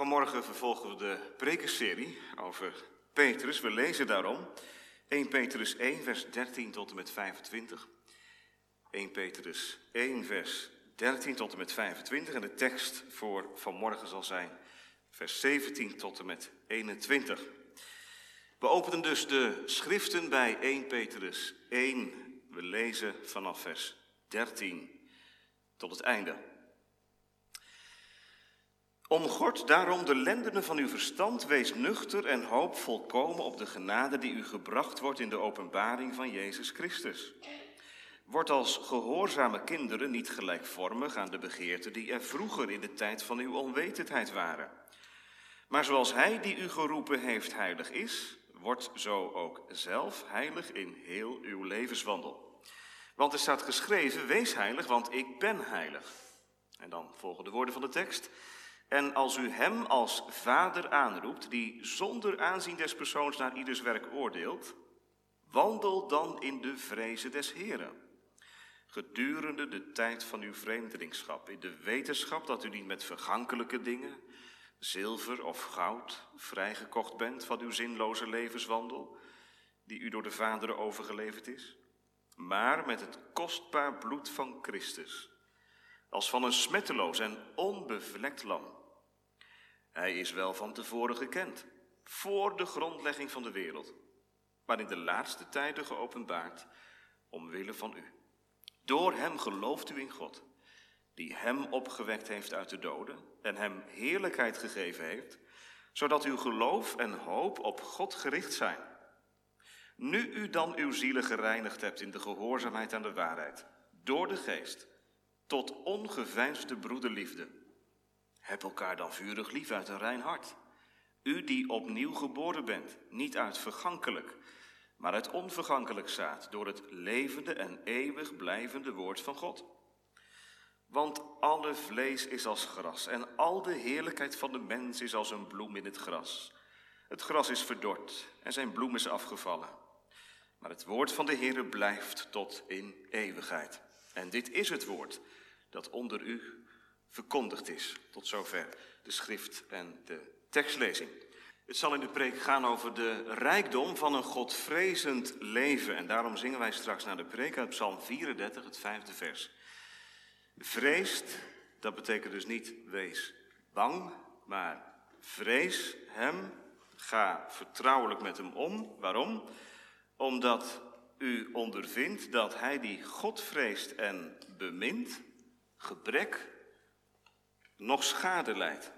Vanmorgen vervolgen we de prekenserie over Petrus. We lezen daarom 1 Petrus 1, vers 13 tot en met 25. 1 Petrus 1, vers 13 tot en met 25. En de tekst voor vanmorgen zal zijn vers 17 tot en met 21. We openen dus de schriften bij 1 Petrus 1. We lezen vanaf vers 13 tot het einde. Omgord daarom de lendenen van uw verstand, wees nuchter en hoop volkomen op de genade die u gebracht wordt in de openbaring van Jezus Christus. Word als gehoorzame kinderen niet gelijkvormig aan de begeerten die er vroeger in de tijd van uw onwetendheid waren. Maar zoals Hij die u geroepen heeft heilig is, wordt zo ook zelf heilig in heel uw levenswandel. Want er staat geschreven, wees heilig, want ik ben heilig. En dan volgen de woorden van de tekst. En als u hem als vader aanroept, die zonder aanzien des persoons naar ieders werk oordeelt, wandel dan in de vrezen des Heren. Gedurende de tijd van uw vreemdelingschap, in de wetenschap dat u niet met vergankelijke dingen, zilver of goud, vrijgekocht bent van uw zinloze levenswandel, die u door de vaderen overgeleverd is, maar met het kostbaar bloed van Christus, als van een smetteloos en onbevlekt lam hij is wel van tevoren gekend, voor de grondlegging van de wereld, maar in de laatste tijden geopenbaard omwille van u. Door hem gelooft u in God, die hem opgewekt heeft uit de doden en hem heerlijkheid gegeven heeft, zodat uw geloof en hoop op God gericht zijn. Nu u dan uw zielen gereinigd hebt in de gehoorzaamheid aan de waarheid, door de geest, tot ongeveinsde broederliefde heb elkaar dan vurig lief uit een rein hart. U die opnieuw geboren bent, niet uit vergankelijk, maar uit onvergankelijk zaad, door het levende en eeuwig blijvende woord van God. Want alle vlees is als gras en al de heerlijkheid van de mens is als een bloem in het gras. Het gras is verdord en zijn bloem is afgevallen. Maar het woord van de Heere blijft tot in eeuwigheid. En dit is het woord dat onder u verkondigd is. Tot zover de schrift en de tekstlezing. Het zal in de preek gaan over de rijkdom van een godvrezend leven. En daarom zingen wij straks naar de preek uit Psalm 34, het vijfde vers. Vreest, dat betekent dus niet wees bang, maar vrees hem, ga vertrouwelijk met hem om. Waarom? Omdat u ondervindt dat hij die God vreest en bemint, gebrek nog schade leidt.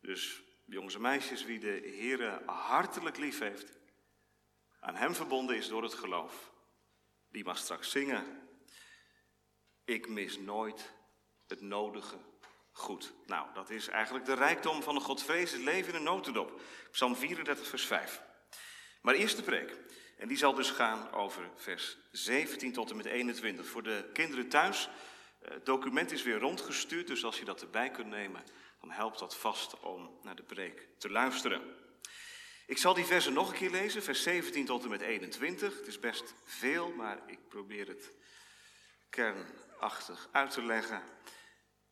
Dus jongens en meisjes, wie de Heere hartelijk lief heeft, aan hem verbonden is door het geloof, die mag straks zingen. Ik mis nooit het nodige goed. Nou, dat is eigenlijk de rijkdom van een godvrezend leven in een notendop. Psalm 34, vers 5. Maar eerst de preek. En die zal dus gaan over vers 17 tot en met 21. Voor de kinderen thuis het eh, document is weer rondgestuurd, dus als je dat erbij kunt nemen, dan helpt dat vast om naar de preek te luisteren. Ik zal die versen nog een keer lezen, vers 17 tot en met 21. Het is best veel, maar ik probeer het kernachtig uit te leggen.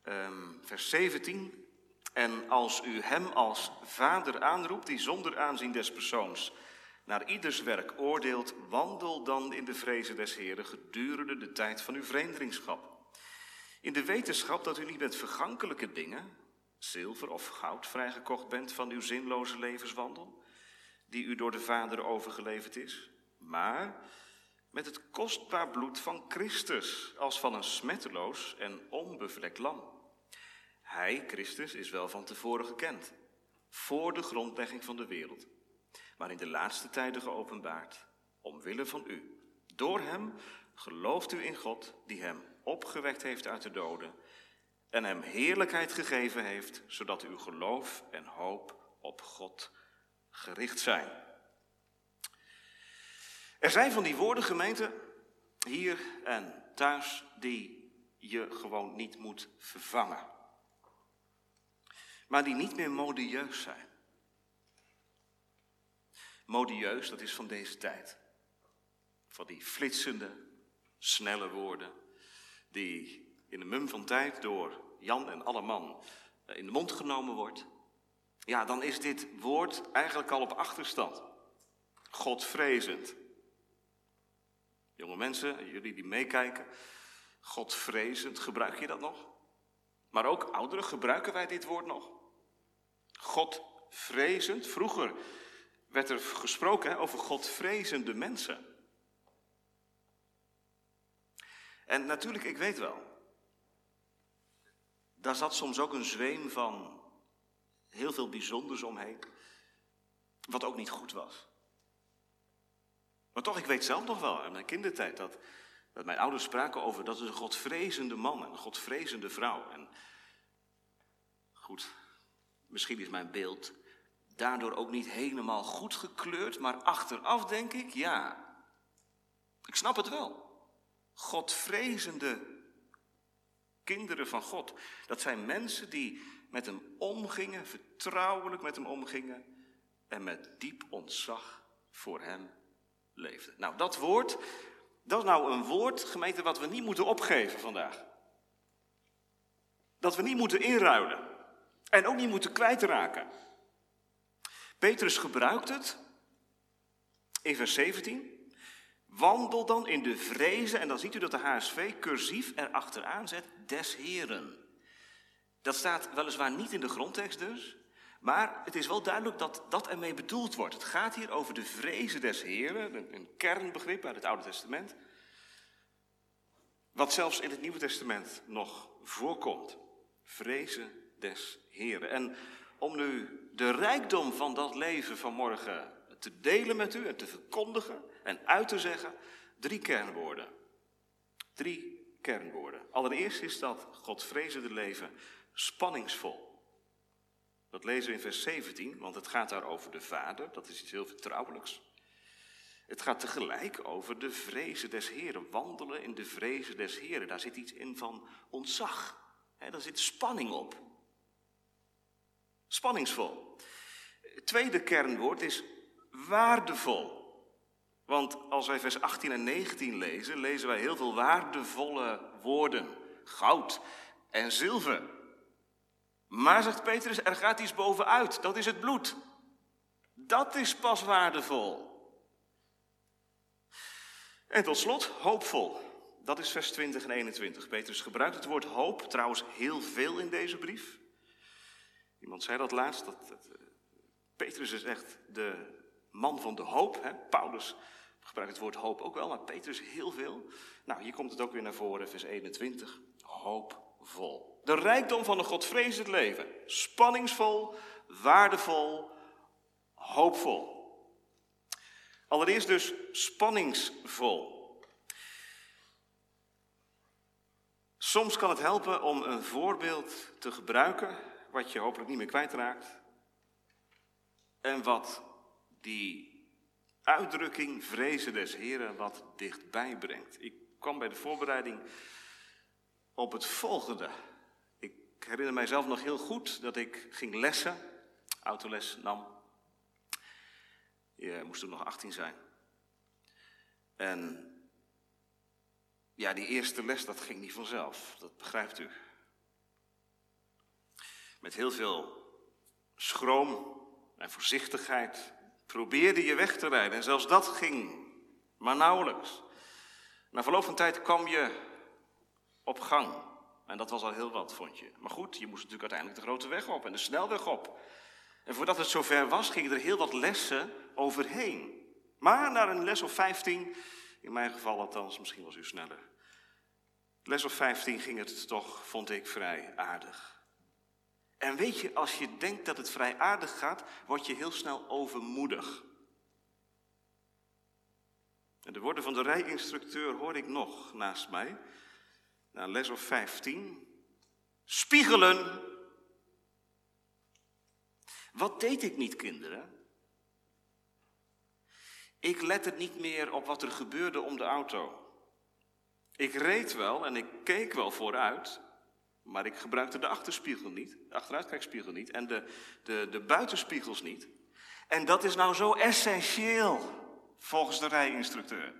Um, vers 17. En als u hem als vader aanroept, die zonder aanzien des persoons naar ieders werk oordeelt, wandel dan in de vrezen des Heren gedurende de tijd van uw vreemdelingschap. In de wetenschap dat u niet met vergankelijke dingen, zilver of goud, vrijgekocht bent van uw zinloze levenswandel, die u door de Vader overgeleverd is, maar met het kostbaar bloed van Christus, als van een smetteloos en onbevlekt lam. Hij, Christus, is wel van tevoren gekend, voor de grondlegging van de wereld, maar in de laatste tijden geopenbaard, omwille van u. Door hem gelooft u in God, die hem opgewekt heeft uit de doden en hem heerlijkheid gegeven heeft, zodat uw geloof en hoop op God gericht zijn. Er zijn van die woorden, gemeente, hier en thuis, die je gewoon niet moet vervangen. Maar die niet meer modieus zijn. Modieus, dat is van deze tijd. Van die flitsende, snelle woorden die in de mum van tijd door Jan en alle man eh, in de mond genomen wordt. ja, dan is dit woord eigenlijk al op achterstand. Godvrezend. Jonge mensen, jullie die meekijken, Godvrezend, gebruik je dat nog? Maar ook ouderen, gebruiken wij dit woord nog? Godvrezend, vroeger werd er gesproken over Godvrezende mensen. En natuurlijk, ik weet wel, daar zat soms ook een zweem van heel veel bijzonders omheen, wat ook niet goed was. Maar toch, ik weet zelf nog wel, in mijn kindertijd, dat, mijn ouders spraken over dat is een godvrezende man en een godvrezende vrouw. En goed, misschien is mijn beeld daardoor ook niet helemaal goed gekleurd, maar achteraf denk ik, ja, ik snap het wel. Godvrezende kinderen van God, dat zijn mensen die met hem omgingen, vertrouwelijk met hem omgingen en met diep ontzag voor hem leefden. Nou, dat woord, dat is nou een woord, gemeente, wat we niet moeten opgeven vandaag. Dat we niet moeten inruilen en ook niet moeten kwijtraken. Petrus gebruikt het in vers 17. Wandel dan in de vrezen, en dan ziet u dat de HSV cursief erachteraan zet, des Heren. Dat staat weliswaar niet in de grondtekst dus, maar het is wel duidelijk dat dat ermee bedoeld wordt. Het gaat hier over de vrezen des Heren, een kernbegrip uit het Oude Testament, wat zelfs in het Nieuwe Testament nog voorkomt. Vrezen des Heren. En om nu de rijkdom van dat leven vanmorgen te delen met u en te verkondigen en uit te zeggen, drie kernwoorden. Drie kernwoorden. Allereerst is dat Godvrezende leven spanningsvol. Dat lezen we in vers 17, want het gaat daar over de Vader, dat is iets heel vertrouwelijks. Het gaat tegelijk over de vrezen des Heren, wandelen in de vrezen des Heren. Daar zit iets in van ontzag, daar zit spanning op. Spanningsvol. Tweede kernwoord is waardevol. Want als wij vers 18 en 19 lezen, lezen wij heel veel waardevolle woorden. Goud en zilver. Maar, zegt Petrus, er gaat iets bovenuit. Dat is het bloed. Dat is pas waardevol. En tot slot, hoopvol. Dat is vers 20 en 21. Petrus gebruikt het woord hoop trouwens heel veel in deze brief. Iemand zei dat laatst, dat, dat eh, Petrus is echt de man van de hoop. Hè? Paulus gebruikt het woord hoop ook wel, maar Petrus heel veel. Nou, hier komt het ook weer naar voren, vers 21. Hoopvol. De rijkdom van een godvrezend leven. Spanningsvol, waardevol, hoopvol. Allereerst dus spanningsvol. Soms kan het helpen om een voorbeeld te gebruiken wat je hopelijk niet meer kwijtraakt. En wat die uitdrukking vrezen des Heren wat dichtbij brengt. Ik kwam bij de voorbereiding op het volgende. Ik herinner mijzelf nog heel goed dat ik ging lessen, autoles nam. Je moest toen nog 18 zijn. En ja, die eerste les, dat ging niet vanzelf. Dat begrijpt u. Met heel veel schroom en voorzichtigheid probeerde je weg te rijden. En zelfs dat ging maar nauwelijks. Na verloop van tijd kwam je op gang. En dat was al heel wat, vond je. Maar goed, je moest natuurlijk uiteindelijk de grote weg op en de snelweg op. En voordat het zover was, gingen er heel wat lessen overheen. Maar na een les of 15, in mijn geval althans, misschien was u sneller. Les of 15 ging het toch, vond ik, vrij aardig. En weet je, als je denkt dat het vrij aardig gaat, word je heel snel overmoedig. En de woorden van de rijinstructeur hoor ik nog naast mij, na les of 15. Spiegelen. Wat deed ik niet, kinderen? Ik lette niet meer op wat er gebeurde om de auto. Ik reed wel en ik keek wel vooruit, maar ik gebruikte de achterspiegel niet, de achteruitkijkspiegel niet en de, de, de buitenspiegels niet. En dat is nou zo essentieel volgens de rijinstructeur.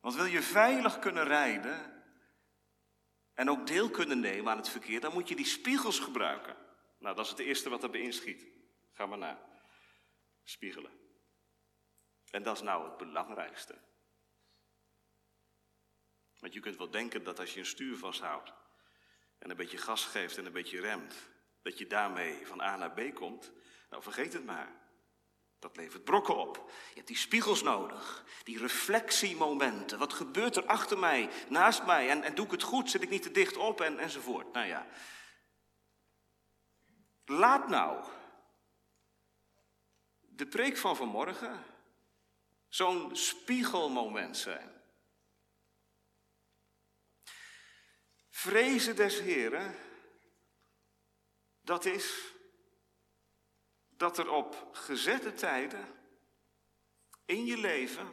Want wil je veilig kunnen rijden en ook deel kunnen nemen aan het verkeer, dan moet je die spiegels gebruiken. Nou, dat is het eerste wat erbij inschiet. Ga maar na. Spiegelen. En dat is nou het belangrijkste. Want je kunt wel denken dat als je een stuur vasthoudt en een beetje gas geeft en een beetje remt, dat je daarmee van A naar B komt. Nou, vergeet het maar. Dat levert brokken op. Je hebt die spiegels nodig, die reflectiemomenten. Wat gebeurt er achter mij, naast mij? En, en doe ik het goed? Zit ik niet te dicht op? En, enzovoort. Nou ja. Laat nou de preek van vanmorgen zo'n spiegelmoment zijn. Vrezen des Heren, dat is dat er op gezette tijden in je leven,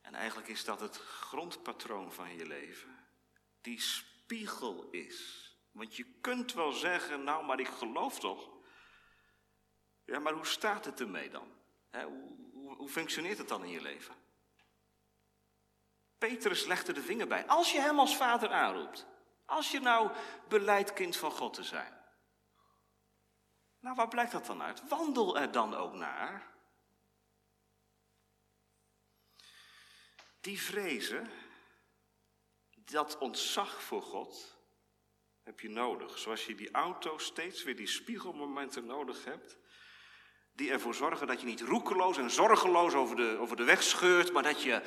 en eigenlijk is dat het grondpatroon van je leven, die spiegel is. Want je kunt wel zeggen, nou maar ik geloof toch. Ja, maar hoe staat het ermee dan? hoe, functioneert het dan in je leven? Petrus legde de vinger bij. Als je hem als vader aanroept. Als je nou beleid kind van God te zijn. Nou, waar blijkt dat dan uit? Wandel er dan ook naar. Die vrezen, dat ontzag voor God, heb je nodig. Zoals je die auto steeds weer die spiegelmomenten nodig hebt. Die ervoor zorgen dat je niet roekeloos en zorgeloos over de, over de weg scheurt, maar dat je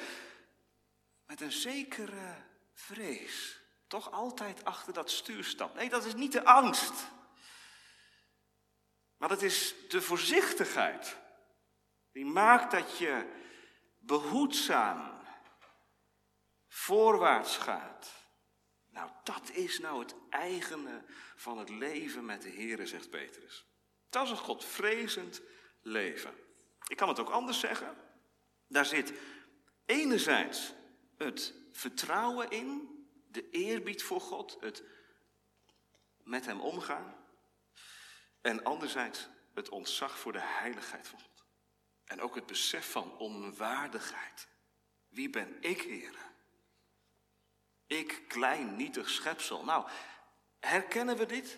met een zekere vrees toch altijd achter dat stuur stapt. Nee, dat is niet de angst. Maar dat is de voorzichtigheid. Die maakt dat je behoedzaam voorwaarts gaat. Nou, dat is nou het eigene van het leven met de Heer, zegt Petrus. Dat is een godvrezend leven. Ik kan het ook anders zeggen. Daar zit enerzijds het vertrouwen in, de eerbied voor God, het met Hem omgaan. En anderzijds het ontzag voor de heiligheid van God. En ook het besef van onwaardigheid. Wie ben ik, Heer? Ik, klein, nietig schepsel. Nou, herkennen we dit?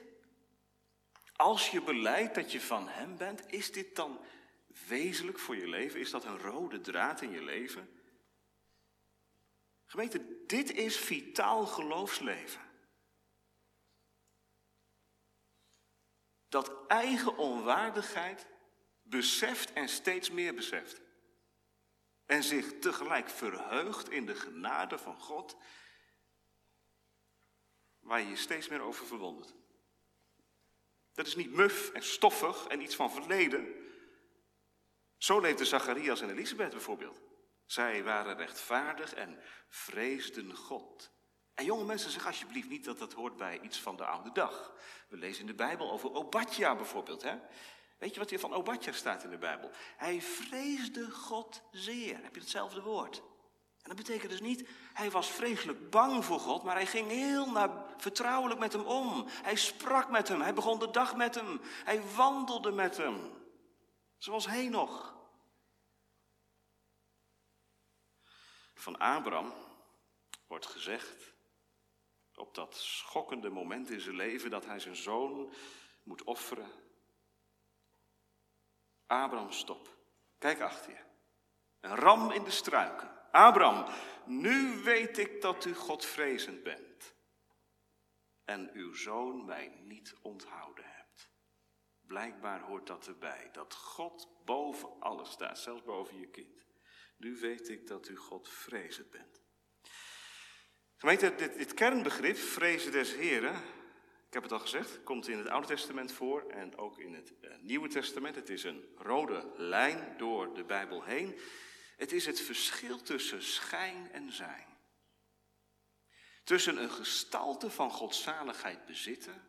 Als je beleidt dat je van Hem bent, is dit dan wezenlijk voor je leven? Is dat een rode draad in je leven? Gemeente, dit is vitaal geloofsleven. Dat eigen onwaardigheid beseft en steeds meer beseft. En zich tegelijk verheugt in de genade van God, waar je je steeds meer over verwondert. Dat is niet muf en stoffig en iets van verleden. Zo leefde Zacharias en Elisabeth bijvoorbeeld. Zij waren rechtvaardig en vreesden God. En jonge mensen, zeg alsjeblieft niet dat dat hoort bij iets van de oude dag. We lezen in de Bijbel over Obadja bijvoorbeeld. Hè? Weet je wat hier van Obadja staat in de Bijbel? Hij vreesde God zeer. Heb je hetzelfde woord? En dat betekent dus niet, hij was vreselijk bang voor God, maar hij ging heel naar, vertrouwelijk met hem om. Hij sprak met hem, hij begon de dag met hem, hij wandelde met hem. Zoals Henoch. Van Abraham wordt gezegd, op dat schokkende moment in zijn leven dat hij zijn zoon moet offeren. Abraham, stop. Kijk achter je. Een ram in de struiken. Abraham, nu weet ik dat u Godvrezend bent. En uw zoon mij niet onthouden hebt. Blijkbaar hoort dat erbij, dat God boven alles staat, zelfs boven je kind. Nu weet ik dat u Godvrezend bent. Gemeente, dit, dit kernbegrip, vrezen des Heren, ik heb het al gezegd, komt in het Oude Testament voor en ook in het uh, Nieuwe Testament. Het is een rode lijn door de Bijbel heen. Het is het verschil tussen schijn en zijn. Tussen een gestalte van godzaligheid bezitten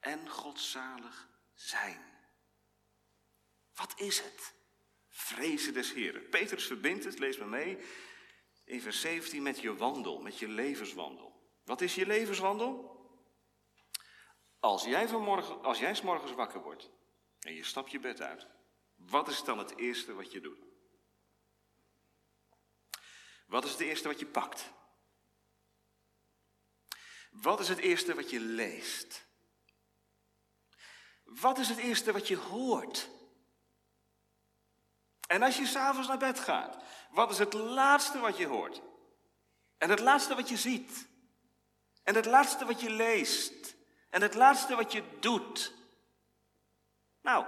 en godzalig zijn. Wat is het? Vrezen des Heren. Petrus verbindt het, lees maar mee, in vers 17 met je wandel, met je levenswandel. Wat is je levenswandel? Als jij, vanmorgen, als jij morgens wakker wordt en je stapt je bed uit, wat is dan het eerste wat je doet? Wat is het eerste wat je pakt? Wat is het eerste wat je leest? Wat is het eerste wat je hoort? En als je s'avonds naar bed gaat, wat is het laatste wat je hoort? En het laatste wat je ziet? En het laatste wat je leest? En het laatste wat je doet? Nou,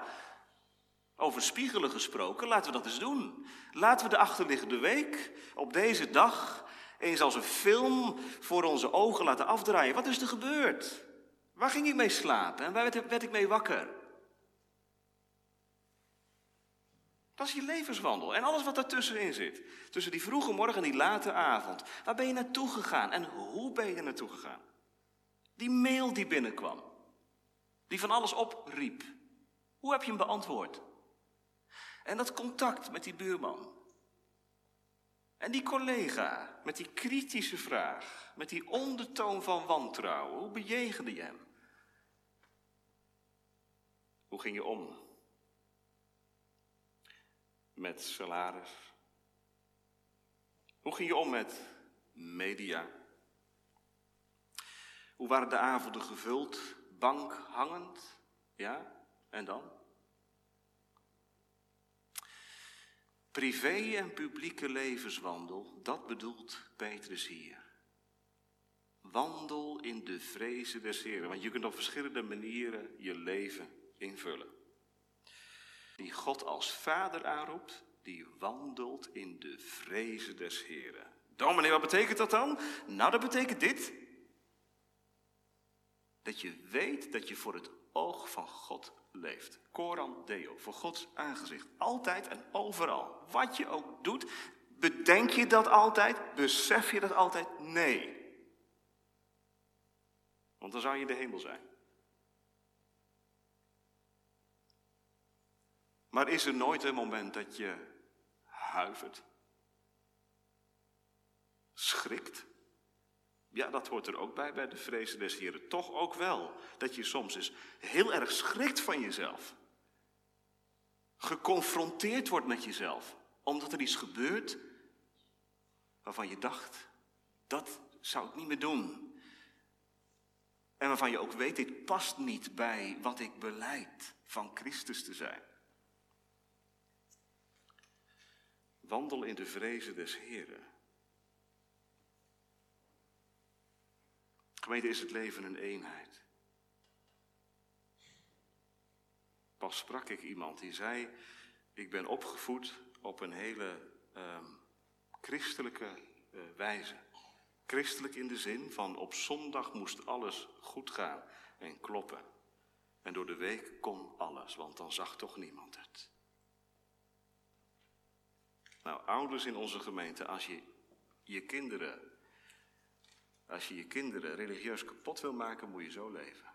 over spiegelen gesproken, laten we dat eens doen. Laten we de achterliggende week op deze dag eens als een film voor onze ogen laten afdraaien. Wat is er gebeurd? Waar ging ik mee slapen en waar werd ik mee wakker? Dat is je levenswandel en alles wat daartussenin zit. Tussen die vroege morgen en die late avond. Waar ben je naartoe gegaan en hoe ben je naartoe gegaan? Die mail die binnenkwam, die van alles opriep. Hoe heb je hem beantwoord? En dat contact met die buurman. En die collega met die kritische vraag, met die ondertoon van wantrouwen, hoe bejegende je hem? Hoe ging je om met salaris? Hoe ging je om met media? Hoe waren de avonden gevuld? Bank hangend? Ja, en dan? Privé en publieke levenswandel, dat bedoelt Petrus hier. Wandel in de vrezen des Heren, want je kunt op verschillende manieren je leven invullen. Die God als vader aanroept, die wandelt in de vrezen des Heren. Dominee, wat betekent dat dan? Nou, dat betekent dit. Dat je weet dat je voor het oog van God leeft. Coram Deo, voor Gods aangezicht. Altijd en overal. Wat je ook doet, bedenk je dat altijd? Besef je dat altijd? Nee. Want dan zou je in de hemel zijn. Maar is er nooit een moment dat je huivert? Schrikt? Ja, dat hoort er ook bij, bij de vrezen des Heren. Toch ook wel dat je soms eens heel erg schrikt van jezelf. Geconfronteerd wordt met jezelf, omdat er iets gebeurt waarvan je dacht, dat zou ik niet meer doen. En waarvan je ook weet, dit past niet bij wat ik beleid van Christus te zijn. Wandel in de vrezen des Heren. Gemeente is het leven een eenheid. Pas sprak ik iemand die zei: Ik ben opgevoed op een hele uh, christelijke uh, wijze. Christelijk in de zin van op zondag moest alles goed gaan en kloppen. En door de week kon alles, want dan zag toch niemand het. Nou, ouders in onze gemeente, als je je kinderen als je je kinderen religieus kapot wil maken, moet je zo leven.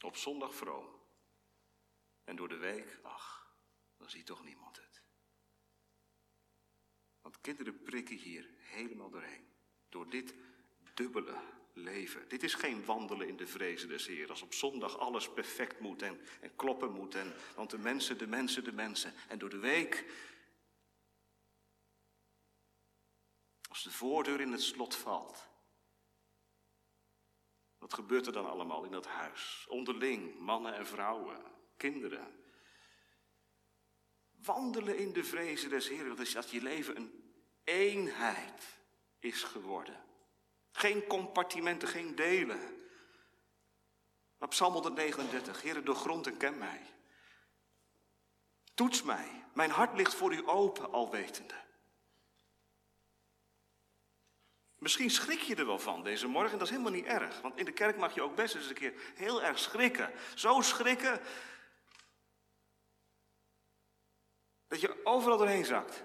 Op zondag vroom. En door de week, ach, dan ziet toch niemand het. Want kinderen prikken hier helemaal doorheen. Door dit dubbele leven. Dit is geen wandelen in de vrezen des Heer. Als op zondag alles perfect moet en, en kloppen moet. En, want de mensen, de mensen, de mensen. En door de week Als de voordeur in het slot valt. Wat gebeurt er dan allemaal in dat huis? Onderling, mannen en vrouwen, kinderen. Wandelen in de vrezen des Heeren, dat je leven een eenheid is geworden. Geen compartimenten, geen delen. Maar Psalm 139, Heer, doorgrond en ken mij. Toets mij, mijn hart ligt voor u open, alwetende. Misschien schrik je er wel van deze morgen, dat is helemaal niet erg. Want in de kerk mag je ook best eens een keer heel erg schrikken. Zo schrikken dat je overal doorheen zakt.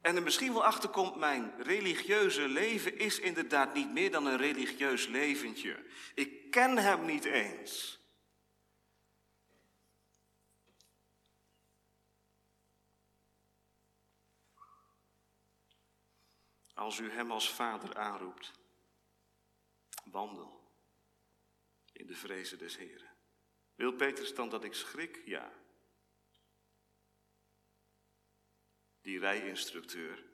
En er misschien wel achter komt, mijn religieuze leven is inderdaad niet meer dan een religieus leventje. Ik ken hem niet eens. Als u hem als vader aanroept. Wandel in de vrezen des Heren. Wil Petrus dan dat ik schrik? Ja. Die rijinstructeur,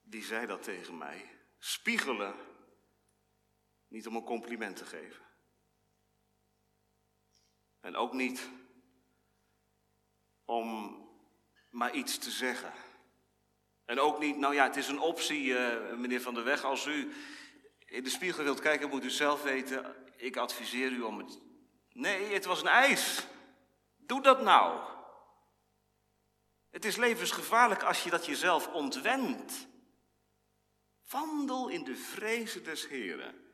die zei dat tegen mij. Spiegelen, niet om een compliment te geven, En ook niet om maar iets te zeggen. En ook niet, nou ja, het is een optie, eh, meneer Van der Weg, als u in de spiegel wilt kijken, moet u zelf weten, ik adviseer u om het. Nee, het was een eis. Doe dat nou. Het is levensgevaarlijk als je dat jezelf ontwendt. Wandel in de vrezen des Heren.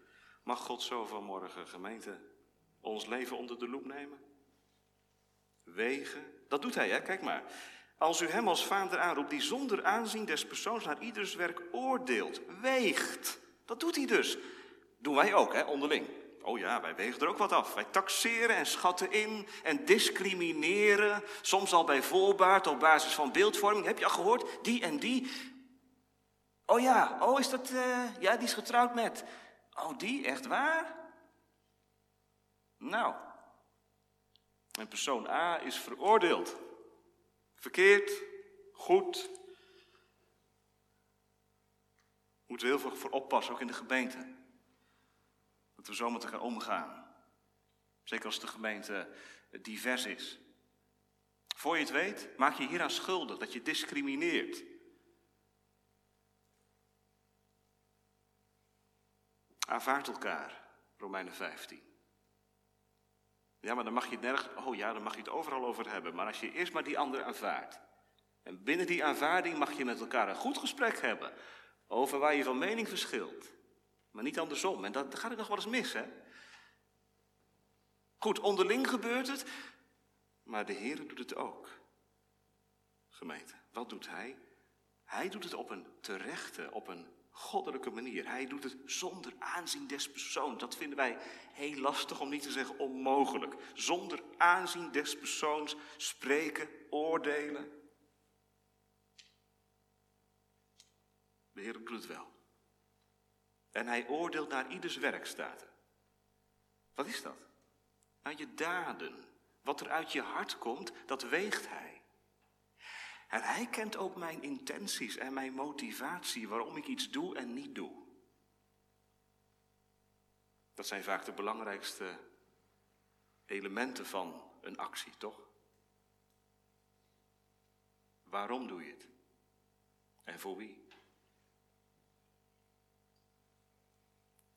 Mag God zo vanmorgen, gemeente, ons leven onder de loep nemen? Wegen, dat doet hij, hè? Kijk maar. Als u hem als vader aanroept, die zonder aanzien des persoons naar ieders werk oordeelt, weegt. Dat doet hij dus. Doen wij ook, hè, onderling. Oh ja, wij wegen er ook wat af. Wij taxeren en schatten in en discrimineren. Soms al bij voorbaat op basis van beeldvorming. Heb je al gehoord? Die en die. Oh ja, oh is dat, uh, ja, die is getrouwd met. Oh, die, echt waar? Nou, en persoon A is veroordeeld. Verkeerd, goed. Moeten we heel veel voor oppassen, ook in de gemeente. Dat we zo met elkaar omgaan. Zeker als de gemeente divers is. Voor je het weet, maak je hieraan schuldig dat je discrimineert. Aanvaard elkaar, Romeinen 15. Ja, maar dan mag je het nergens, oh ja, dan mag je het overal over hebben. Maar als je eerst maar die ander aanvaardt. En binnen die aanvaarding mag je met elkaar een goed gesprek hebben. Over waar je van mening verschilt. Maar niet andersom. En dat, gaat het nog wel eens mis, hè? Goed, onderling gebeurt het. Maar de Heer doet het ook. Gemeente, wat doet Hij? Hij doet het op een terechte, op een goddelijke manier. Hij doet het zonder aanzien des persoons. Dat vinden wij heel lastig om niet te zeggen onmogelijk. Zonder aanzien des persoons spreken, oordelen. De Heer doet het wel. En hij oordeelt naar ieders werk, staat er. Wat is dat? Naar je daden. Wat er uit je hart komt, dat weegt hij. En hij kent ook mijn intenties en mijn motivatie, waarom ik iets doe en niet doe. Dat zijn vaak de belangrijkste elementen van een actie, toch? Waarom doe je het? En voor wie?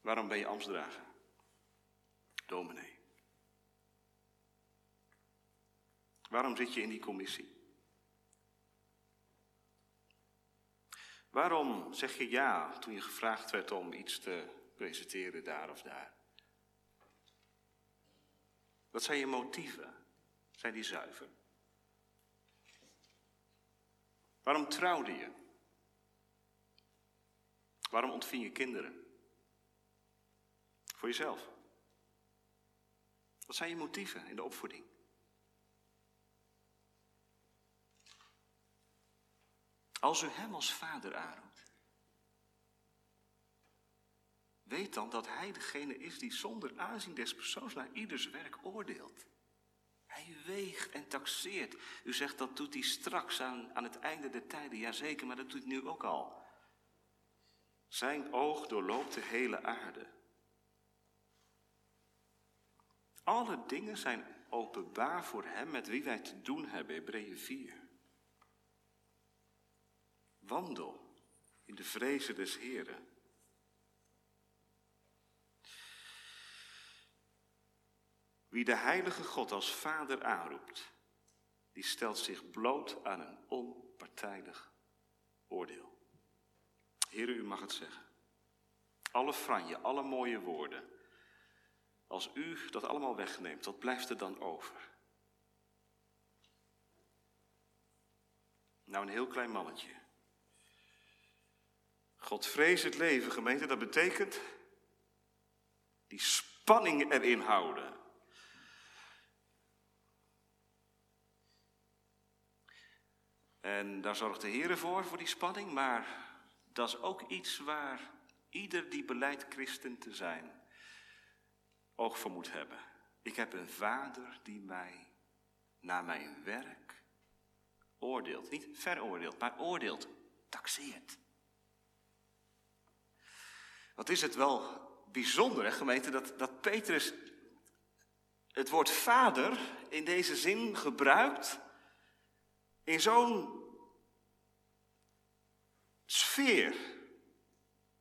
Waarom ben je ambtsdrager? Dominee. Waarom zit je in die commissie? Waarom zeg je ja toen je gevraagd werd om iets te presenteren daar of daar? Wat zijn je motieven? Zijn die zuiver? Waarom trouwde je? Waarom ontving je kinderen? Voor jezelf. Wat zijn je motieven in de opvoeding? Als u hem als vader aanroept, weet dan dat hij degene is die zonder aanzien des persoons naar ieders werk oordeelt. Hij weegt en taxeert. U zegt dat doet hij straks aan, aan het einde der tijden. Jazeker, maar dat doet hij nu ook al. Zijn oog doorloopt de hele aarde. Alle dingen zijn openbaar voor hem met wie wij te doen hebben, Hebreeën 4. Wandel in de vrezen des Heren. Wie de heilige God als vader aanroept, die stelt zich bloot aan een onpartijdig oordeel. Heer, u mag het zeggen. Alle franje, alle mooie woorden. Als u dat allemaal wegneemt, wat blijft er dan over? Nou, een heel klein mannetje. God vrees het leven, gemeente, dat betekent die spanning erin houden. En daar zorgt de Heer voor, voor die spanning, maar dat is ook iets waar ieder die beleidt christen te zijn oog voor moet hebben. Ik heb een vader die mij naar mijn werk oordeelt. Niet veroordeelt, maar oordeelt, taxeert. Wat is het wel bijzonder, hè, gemeente, dat, dat Petrus het woord vader in deze zin gebruikt in zo'n sfeer.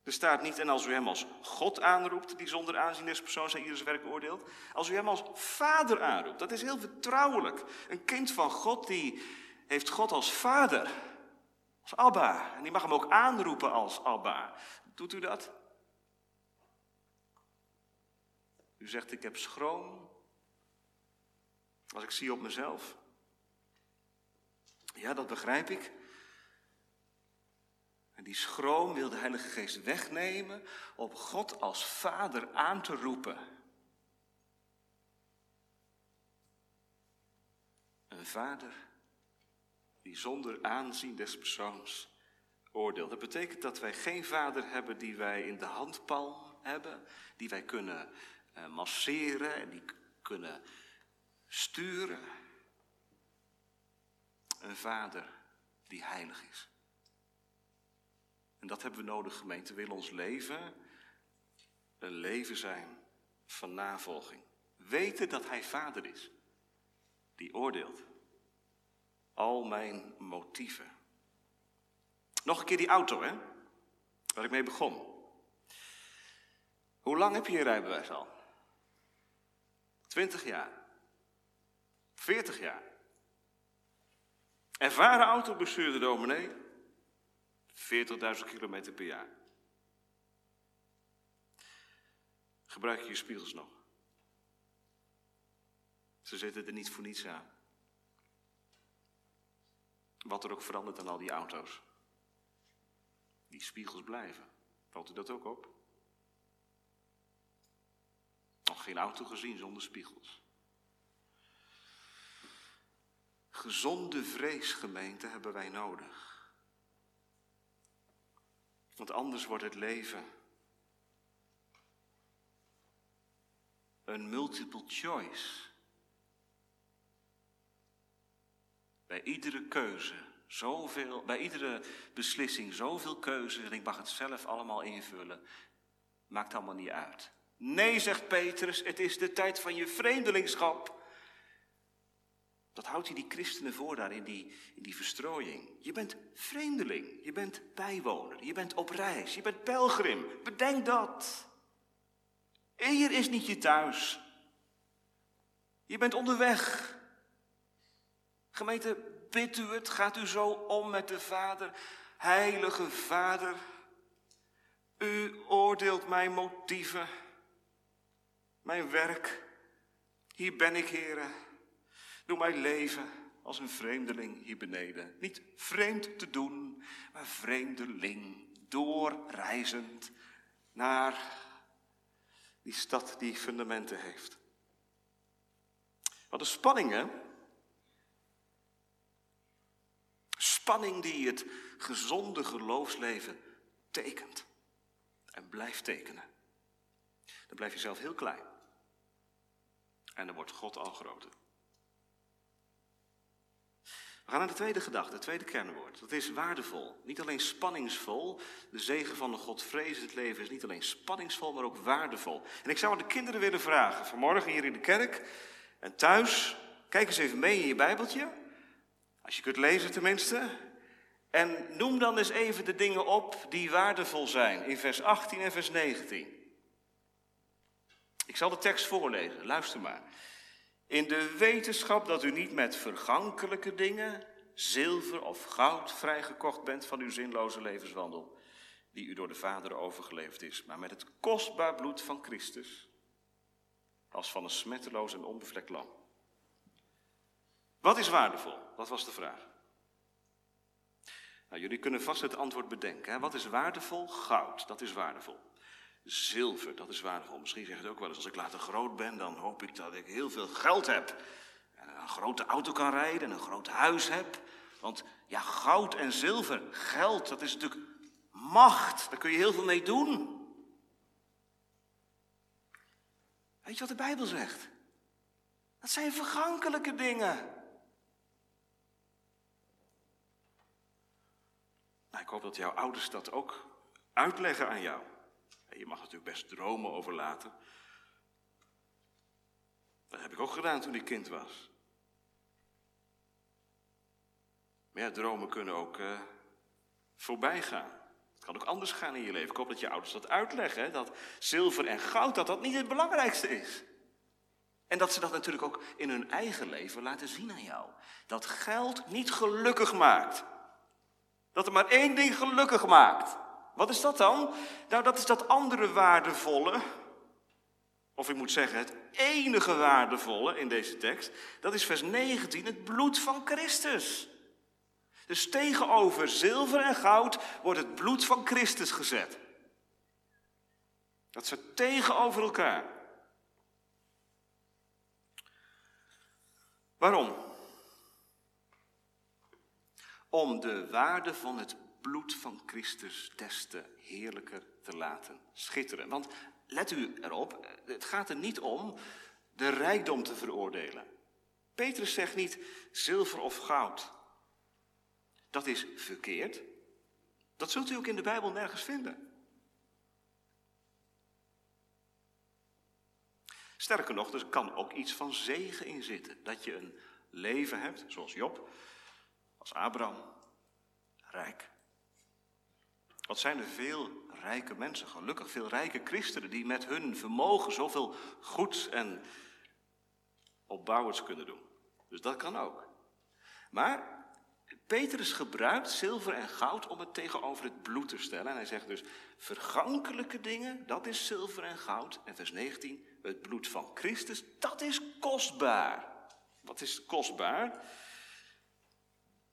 Er staat niet, en als u hem als God aanroept, die zonder aanzien des persoons zijn ieders werk oordeelt. Als u hem als vader aanroept, dat is heel vertrouwelijk. Een kind van God, die heeft God als vader, als Abba. En die mag hem ook aanroepen als Abba. Doet u dat? U zegt, ik heb schroom als ik zie op mezelf. Ja, dat begrijp ik. En die schroom wil de Heilige Geest wegnemen om God als Vader aan te roepen. Een vader die zonder aanzien des persoons oordeelt. Dat betekent dat wij geen vader hebben die wij in de handpalm hebben, die wij kunnen uh, masseren en die kunnen sturen. Een vader die heilig is. En dat hebben we nodig, gemeente. Wil ons leven een leven zijn van navolging. Weten dat Hij Vader is, die oordeelt. Al mijn motieven. Nog een keer die auto, hè? Waar ik mee begon. Hoe lang heb je je rijbewijs al? Twintig jaar. Veertig jaar. Ervaren autobestuurder dominee. 40.000 kilometer per jaar. Gebruik je je spiegels nog? Ze zitten er niet voor niets aan. Wat er ook verandert aan al die auto's. Die spiegels blijven. Valt u dat ook op? Nog geen auto gezien zonder spiegels. Gezonde vreesgemeente hebben wij nodig. Want anders wordt het leven een multiple choice. Bij iedere keuze, zoveel, bij iedere beslissing zoveel keuzes en ik mag het zelf allemaal invullen. Maakt allemaal niet uit. Nee, zegt Petrus, het is de tijd van je vreemdelingschap. Dat houdt hij die christenen voor daar in die, in die verstrooiing. Je bent vreemdeling, je bent bijwoner, je bent op reis, je bent pelgrim. Bedenk dat. Hier is niet je thuis. Je bent onderweg. Gemeente, bidt u het, gaat u zo om met de Vader. Heilige Vader, u oordeelt mijn motieven, mijn werk. Hier ben ik, heren. Doe mij leven als een vreemdeling hier beneden. Niet vreemd te doen, maar vreemdeling, doorreizend naar die stad die fundamenten heeft. Wat een spanning, hè? Spanning die het gezonde geloofsleven tekent en blijft tekenen. Dan blijf je zelf heel klein. En dan wordt God al groter. We gaan naar de tweede gedachte, het tweede kernwoord. Dat is waardevol. Niet alleen spanningsvol. De zegen van de God het leven is niet alleen spanningsvol, maar ook waardevol. En ik zou de kinderen willen vragen, vanmorgen hier in de kerk en thuis, kijk eens even mee in je Bijbeltje. Als je kunt lezen tenminste. En noem dan eens even de dingen op die waardevol zijn in vers 18 en vers 19. Ik zal de tekst voorlezen, luister maar. In de wetenschap dat u niet met vergankelijke dingen, zilver of goud, vrijgekocht bent van uw zinloze levenswandel, die u door de Vader overgeleverd is, maar met het kostbaar bloed van Christus, als van een smetteloos en onbevlekt lam. Wat is waardevol? Dat was de vraag. Nou, jullie kunnen vast het antwoord bedenken. Hè? Wat is waardevol? Goud, dat is waardevol. Zilver, dat is waardevol. Misschien zeg je het ook wel eens, als ik later groot ben, dan hoop ik dat ik heel veel geld heb. En een grote auto kan rijden en een groot huis heb. Want ja, goud en zilver, geld, dat is natuurlijk macht. Daar kun je heel veel mee doen. Weet je wat de Bijbel zegt? Dat zijn vergankelijke dingen. Nou, ik hoop dat jouw ouders dat ook uitleggen aan jou. Je mag natuurlijk best dromen over later. Dat heb ik ook gedaan toen ik kind was. Maar ja, dromen kunnen ook uh, voorbij gaan. Het kan ook anders gaan in je leven. Ik hoop dat je ouders dat uitleggen. Dat zilver en goud, dat dat niet het belangrijkste is. En dat ze dat natuurlijk ook in hun eigen leven laten zien aan jou. Dat geld niet gelukkig maakt. Dat er maar één ding gelukkig maakt. Wat is dat dan? Nou, dat is dat andere waardevolle, of ik moet zeggen het enige waardevolle in deze tekst, dat is vers 19, het bloed van Christus. Dus tegenover zilver en goud wordt het bloed van Christus gezet. Dat ze tegenover elkaar. Waarom? Om de waarde van het bloed van Christus des te heerlijker te laten schitteren. Want let u erop, het gaat er niet om de rijkdom te veroordelen. Petrus zegt niet zilver of goud. Dat is verkeerd. Dat zult u ook in de Bijbel nergens vinden. Sterker nog, er kan ook iets van zegen in zitten. Dat je een leven hebt, zoals Job, als Abraham, rijk. Wat zijn er veel rijke mensen, gelukkig veel rijke christenen, die met hun vermogen zoveel goeds en opbouwends kunnen doen. Dus dat kan ook. Maar Petrus gebruikt zilver en goud om het tegenover het bloed te stellen. En hij zegt dus, vergankelijke dingen, dat is zilver en goud. En vers 19, het bloed van Christus, dat is kostbaar. Wat is kostbaar?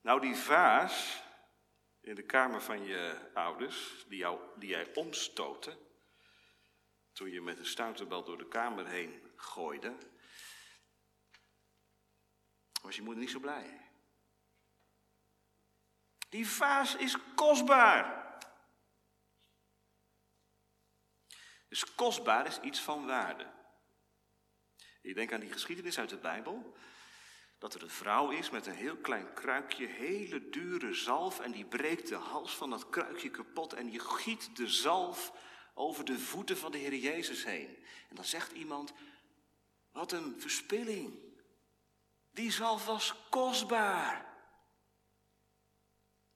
Nou, die vaas in de kamer van je ouders, die, jou, die jij omstootte, toen je met een stuiterbel door de kamer heen gooide, was je moeder niet zo blij. Die vaas is kostbaar. Dus kostbaar is iets van waarde. Je denkt aan die geschiedenis uit de Bijbel. Dat er een vrouw is met een heel klein kruikje, hele dure zalf. En die breekt de hals van dat kruikje kapot. En die giet de zalf over de voeten van de Heer Jezus heen. En dan zegt iemand: Wat een verspilling. Die zalf was kostbaar.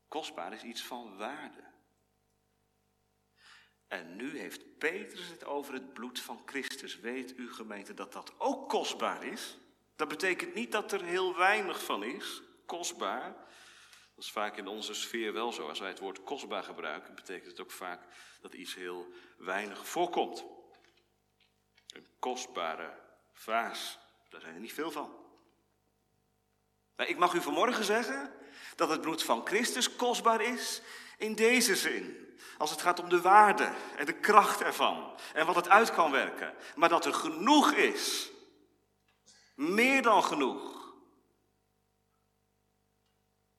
Kostbaar is iets van waarde. En nu heeft Petrus het over het bloed van Christus. Weet u gemeente dat dat ook kostbaar is? Dat betekent niet dat er heel weinig van is, kostbaar. Dat is vaak in onze sfeer wel zo. Als wij het woord kostbaar gebruiken, betekent het ook vaak dat iets heel weinig voorkomt. Een kostbare vaas, daar zijn er niet veel van. Maar ik mag u vanmorgen zeggen dat het bloed van Christus kostbaar is in deze zin. Als het gaat om de waarde en de kracht ervan en wat het uit kan werken. Maar dat er genoeg is, meer dan genoeg,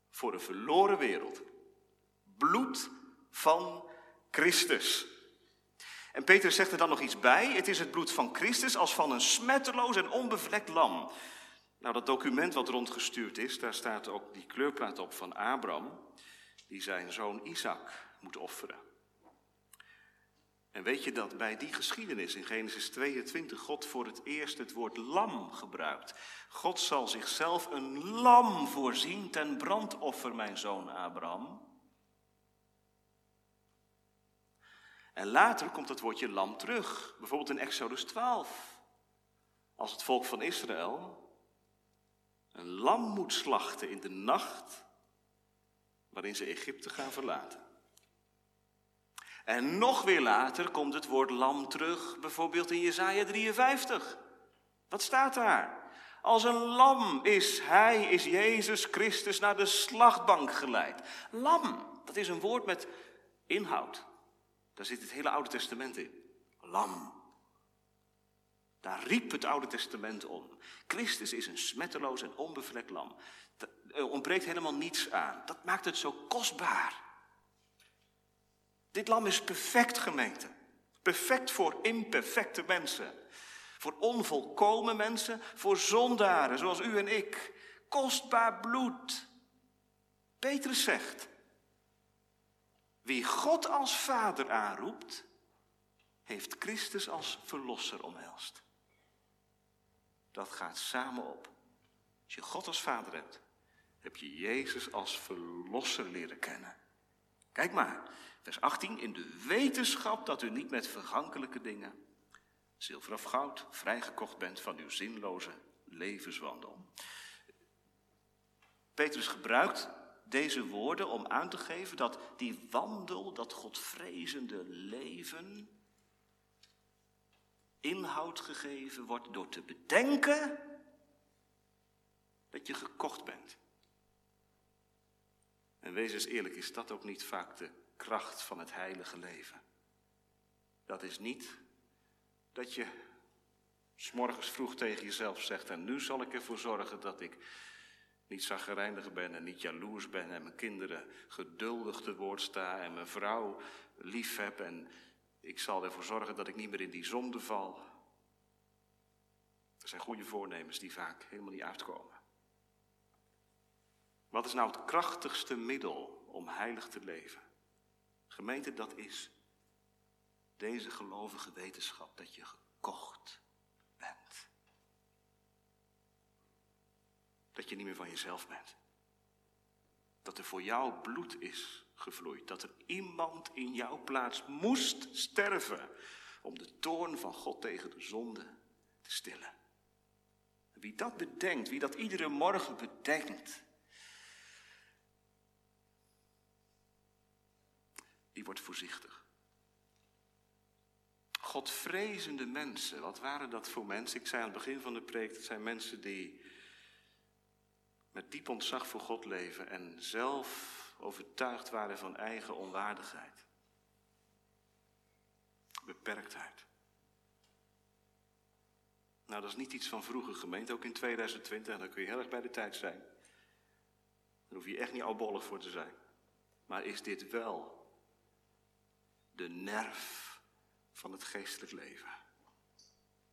voor een verloren wereld. Bloed van Christus. En Peter zegt er dan nog iets bij. Het is het bloed van Christus als van een smetteloos en onbevlekt lam. Nou, dat document wat rondgestuurd is, daar staat ook die kleurplaat op van Abraham, die zijn zoon Isaac moet offeren. En weet je dat bij die geschiedenis in Genesis 22 God voor het eerst het woord lam gebruikt? God zal zichzelf een lam voorzien ten brandoffer, mijn zoon Abraham. En later komt het woordje lam terug, bijvoorbeeld in Exodus 12. Als het volk van Israël een lam moet slachten in de nacht waarin ze Egypte gaan verlaten. En nog weer later komt het woord lam terug, bijvoorbeeld in Jesaja 53. Wat staat daar? Als een lam is hij, is Jezus Christus naar de slachtbank geleid. Lam, dat is een woord met inhoud. Daar zit het hele Oude Testament in. Lam. Daar riep het Oude Testament om. Christus is een smetteloos en onbevlekt lam. Er ontbreekt helemaal niets aan. Dat maakt het zo kostbaar. Dit lam is perfect gemeente. Perfect voor imperfecte mensen. Voor onvolkomen mensen, voor zondaren zoals u en ik. Kostbaar bloed. Petrus zegt, wie God als vader aanroept, heeft Christus als verlosser omhelst. dat gaat samen op. Als je God als vader hebt, heb je Jezus als verlosser leren kennen. Kijk maar, vers 18, in de wetenschap dat u niet met vergankelijke dingen, zilver of goud, vrijgekocht bent van uw zinloze levenswandel. Petrus gebruikt deze woorden om aan te geven dat die wandel, dat godvrezende leven, inhoud gegeven wordt door te bedenken dat je gekocht bent. En wees eens eerlijk, is dat ook niet vaak de kracht van het heilige leven? Dat is niet dat je s'morgens vroeg tegen jezelf zegt, en nu zal ik ervoor zorgen dat ik niet zaggerijnig ben en niet jaloers ben en mijn kinderen geduldig te woord sta en mijn vrouw lief heb en ik zal ervoor zorgen dat ik niet meer in die zonde val. Er zijn goede voornemens die vaak helemaal niet uitkomen. Wat is nou het krachtigste middel om heilig te leven? Gemeente, dat is deze gelovige wetenschap dat je gekocht bent. Dat je niet meer van jezelf bent. Dat er voor jou bloed is gevloeid. Dat er iemand in jouw plaats moest sterven om de toorn van God tegen de zonde te stillen. Wie dat bedenkt, wie dat iedere morgen bedenkt, die wordt voorzichtig. Godvrezende mensen, wat waren dat voor mensen? Ik zei aan het begin van de preek, het zijn mensen die met diep ontzag voor God leven en zelf overtuigd waren van eigen onwaardigheid, beperktheid. Nou, dat is niet iets van vroeger gemeente, ook in 2020, en dan kun je heel erg bij de tijd zijn. Daar hoef je echt niet albollig voor te zijn. Maar is dit wel de nerf van het geestelijk leven.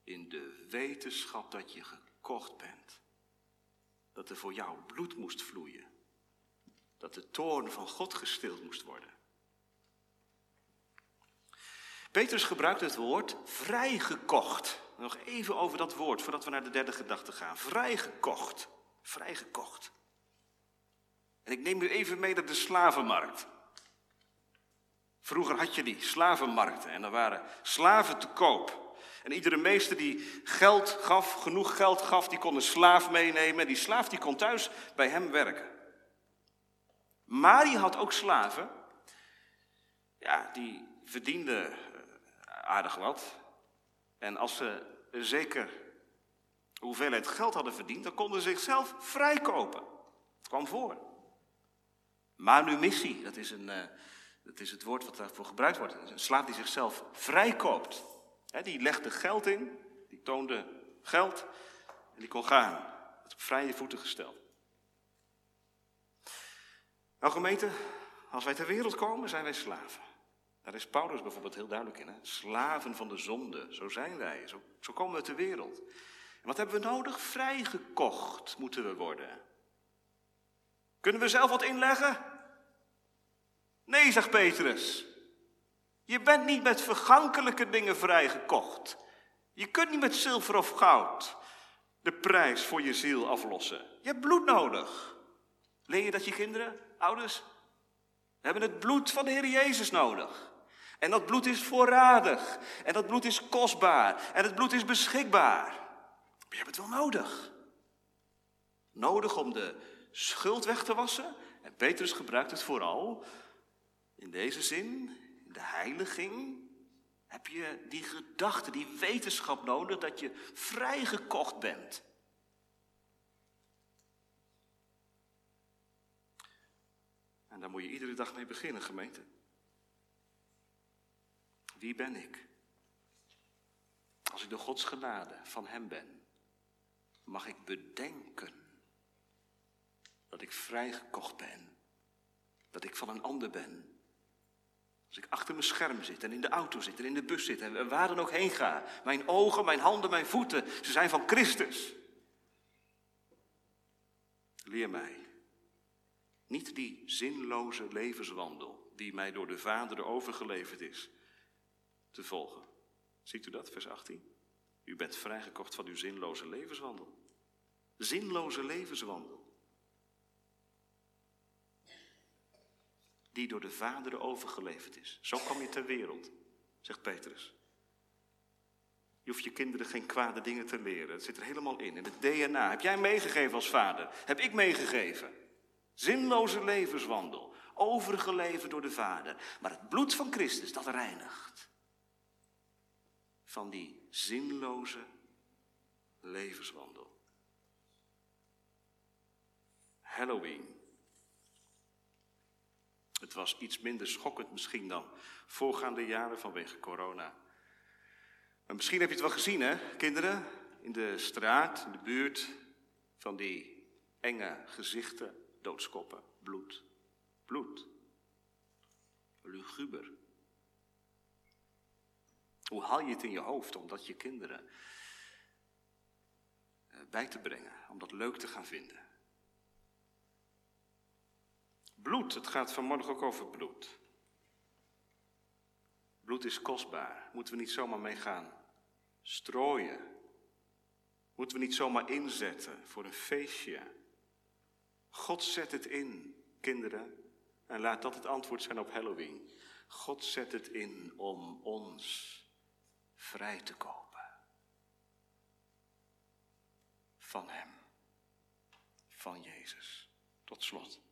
In de wetenschap dat je gekocht bent. Dat er voor jou bloed moest vloeien. Dat de toorn van God gestild moest worden. Petrus gebruikt het woord vrijgekocht. Nog even over dat woord voordat we naar de derde gedachte gaan. Vrijgekocht. Vrijgekocht. En ik neem u even mee naar de slavenmarkt. Vroeger had je die slavenmarkten en er waren slaven te koop. En iedere meester die geld gaf, genoeg geld gaf, die kon een slaaf meenemen. En die slaaf die kon thuis bij hem werken. Maar die had ook slaven. Ja, die verdienden eh, aardig wat. En als ze een zeker hoeveelheid geld hadden verdiend, dan konden ze zichzelf vrijkopen. Het kwam voor. Manumissie, dat is een, eh, dat is het woord wat daarvoor gebruikt wordt. Een slaaf die zichzelf vrijkoopt. die legde geld in, die toonde geld en die kon gaan. Het op vrije voeten gesteld. Nou gemeente, als wij ter wereld komen, zijn wij slaven. Daar is Paulus bijvoorbeeld heel duidelijk in. Slaven van de zonde, zo zijn wij. Zo, zo komen we ter wereld. En wat hebben we nodig? Vrijgekocht moeten we worden. Kunnen we zelf wat inleggen? Nee, zegt Petrus. Je bent niet met vergankelijke dingen vrijgekocht. Je kunt niet met zilver of goud de prijs voor je ziel aflossen. Je hebt bloed nodig. Leer je dat je kinderen, ouders, hebben het bloed van de Heer Jezus nodig. En dat bloed is voorradig. En dat bloed is kostbaar. En het bloed is beschikbaar. Maar je hebt het wel nodig. Nodig om de schuld weg te wassen. En Petrus gebruikt het vooral in deze zin, in de heiliging, heb je die gedachte, die wetenschap nodig dat je vrijgekocht bent. En daar moet je iedere dag mee beginnen, gemeente. Wie ben ik? Als ik door Gods genade van Hem ben, mag ik bedenken dat ik vrijgekocht ben, dat ik van een ander ben, als ik achter mijn scherm zit en in de auto zit en in de bus zit en waar dan ook heen ga. Mijn ogen, mijn handen, mijn voeten, ze zijn van Christus. Leer mij niet die zinloze levenswandel die mij door de Vader overgeleverd is, te volgen. Ziet u dat, vers 18? U bent vrijgekocht van uw zinloze levenswandel. Zinloze levenswandel. Die door de Vader overgeleverd is. Zo kwam je ter wereld, zegt Petrus. Je hoeft je kinderen geen kwade dingen te leren. Het zit er helemaal in. In het DNA. Heb jij meegegeven als vader? Heb ik meegegeven? Zinloze levenswandel. Overgeleverd door de Vader. Maar het bloed van Christus, dat reinigt. Van die zinloze levenswandel. Halloween. Het was iets minder schokkend misschien dan voorgaande jaren vanwege corona. Maar misschien heb je het wel gezien, hè, kinderen? In de straat, in de buurt, van die enge gezichten, doodskoppen, bloed, bloed. Luguber. Hoe haal je het in je hoofd om dat je kinderen eh, bij te brengen, om dat leuk te gaan vinden? Bloed, het gaat vanmorgen ook over bloed. Bloed is kostbaar, moeten we niet zomaar mee gaan strooien. Moeten we niet zomaar inzetten voor een feestje. God zet het in, kinderen. En laat dat het antwoord zijn op Halloween. God zet het in om ons vrij te kopen. Van Hem. Van Jezus. Tot slot.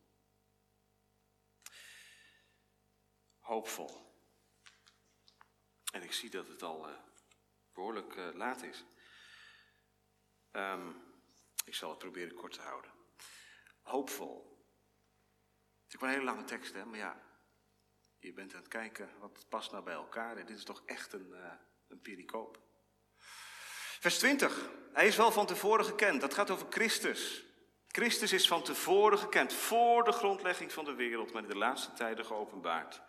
Hoopvol. En ik zie dat het al uh, behoorlijk uh, laat is. Um, ik zal het proberen kort te houden. Hoopvol. Het is wel een hele lange tekst, hè? maar ja, je bent aan het kijken wat past nou bij elkaar. Dit is toch echt een, uh, een pericoop. Vers 20. Hij is wel van tevoren gekend. Dat gaat over Christus. Christus is van tevoren gekend, voor de grondlegging van de wereld, maar in de laatste tijden geopenbaard.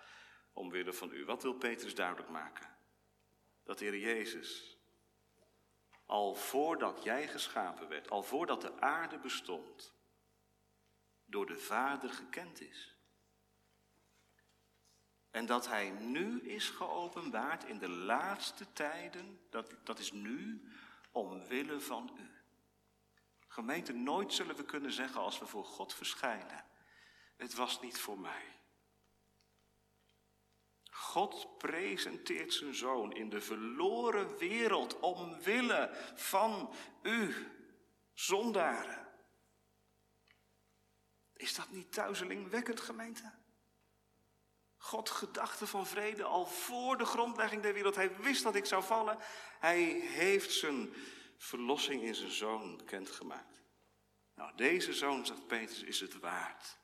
Omwille van u. Wat wil Petrus duidelijk maken? Dat de Heer Jezus, al voordat jij geschapen werd, al voordat de aarde bestond, door de Vader gekend is. En dat Hij nu is geopenbaard in de laatste tijden, dat, dat is nu omwille van u. Gemeente, nooit zullen we kunnen zeggen als we voor God verschijnen, het was niet voor mij. God presenteert zijn zoon in de verloren wereld omwille van u, zondaren. Is dat niet tuizelingwekkend, gemeente? God gedachte van vrede al voor de grondlegging der wereld. Hij wist dat ik zou vallen. Hij heeft zijn verlossing in zijn zoon bekendgemaakt. Nou, deze zoon, zegt Petrus, is het waard.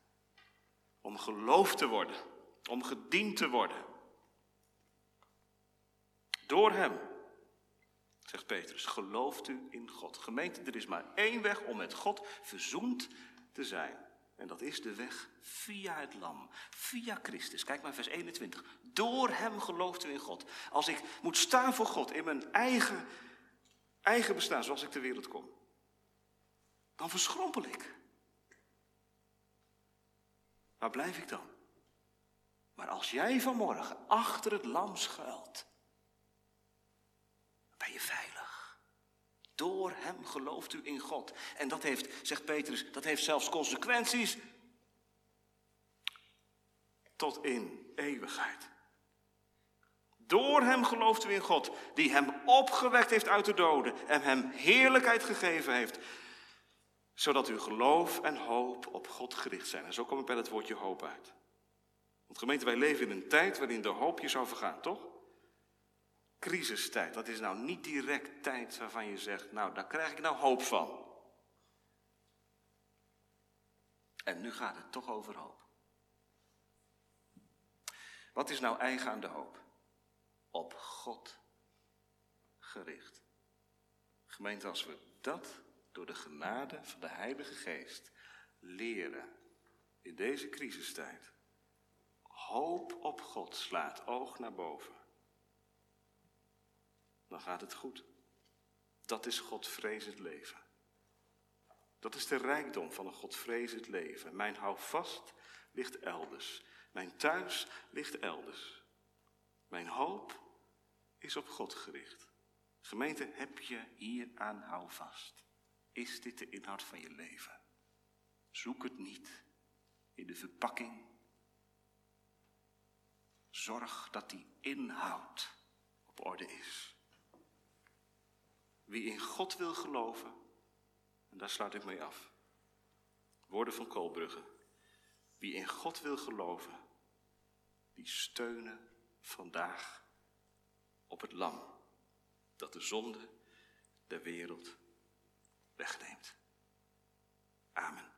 Om geloofd te worden. Om gediend te worden. Door hem, zegt Petrus, gelooft u in God. Gemeente, er is maar één weg om met God verzoend te zijn. En dat is de weg via het lam, via Christus. Kijk maar vers 21. Door hem gelooft u in God. Als ik moet staan voor God in mijn eigen, eigen bestaan, zoals ik ter wereld kom, dan verschrompel ik. Waar blijf ik dan? Maar als jij vanmorgen achter het lam schuilt, ben je veilig. Door hem gelooft u in God. En dat heeft, zegt Petrus, dat heeft zelfs consequenties tot in eeuwigheid. Door hem gelooft u in God, die hem opgewekt heeft uit de doden en hem heerlijkheid gegeven heeft, zodat uw geloof en hoop op God gericht zijn. En zo kom ik bij het woordje hoop uit. Want gemeente, wij leven in een tijd waarin de hoop je zou vergaan, toch? Crisistijd. Dat is nou niet direct tijd waarvan je zegt, nou daar krijg ik nou hoop van. En nu gaat het toch over hoop. Wat is nou eigen aan de hoop? Op God gericht. Gemeente, als we dat door de genade van de Heilige Geest leren in deze crisistijd. Hoop op God slaat oog naar boven dan gaat het goed. Dat is Godvrezend leven. Dat is de rijkdom van een Godvrezend leven. Mijn houvast ligt elders. Mijn thuis ligt elders. Mijn hoop is op God gericht. Gemeente, heb je hier aan houvast? Is dit de inhoud van je leven? Zoek het niet in de verpakking. Zorg dat die inhoud op orde is. Wie in God wil geloven, en daar sluit ik mee af. Woorden van Koolbrugge. Wie in God wil geloven, die steunen vandaag op het lam dat de zonde der wereld wegneemt. Amen.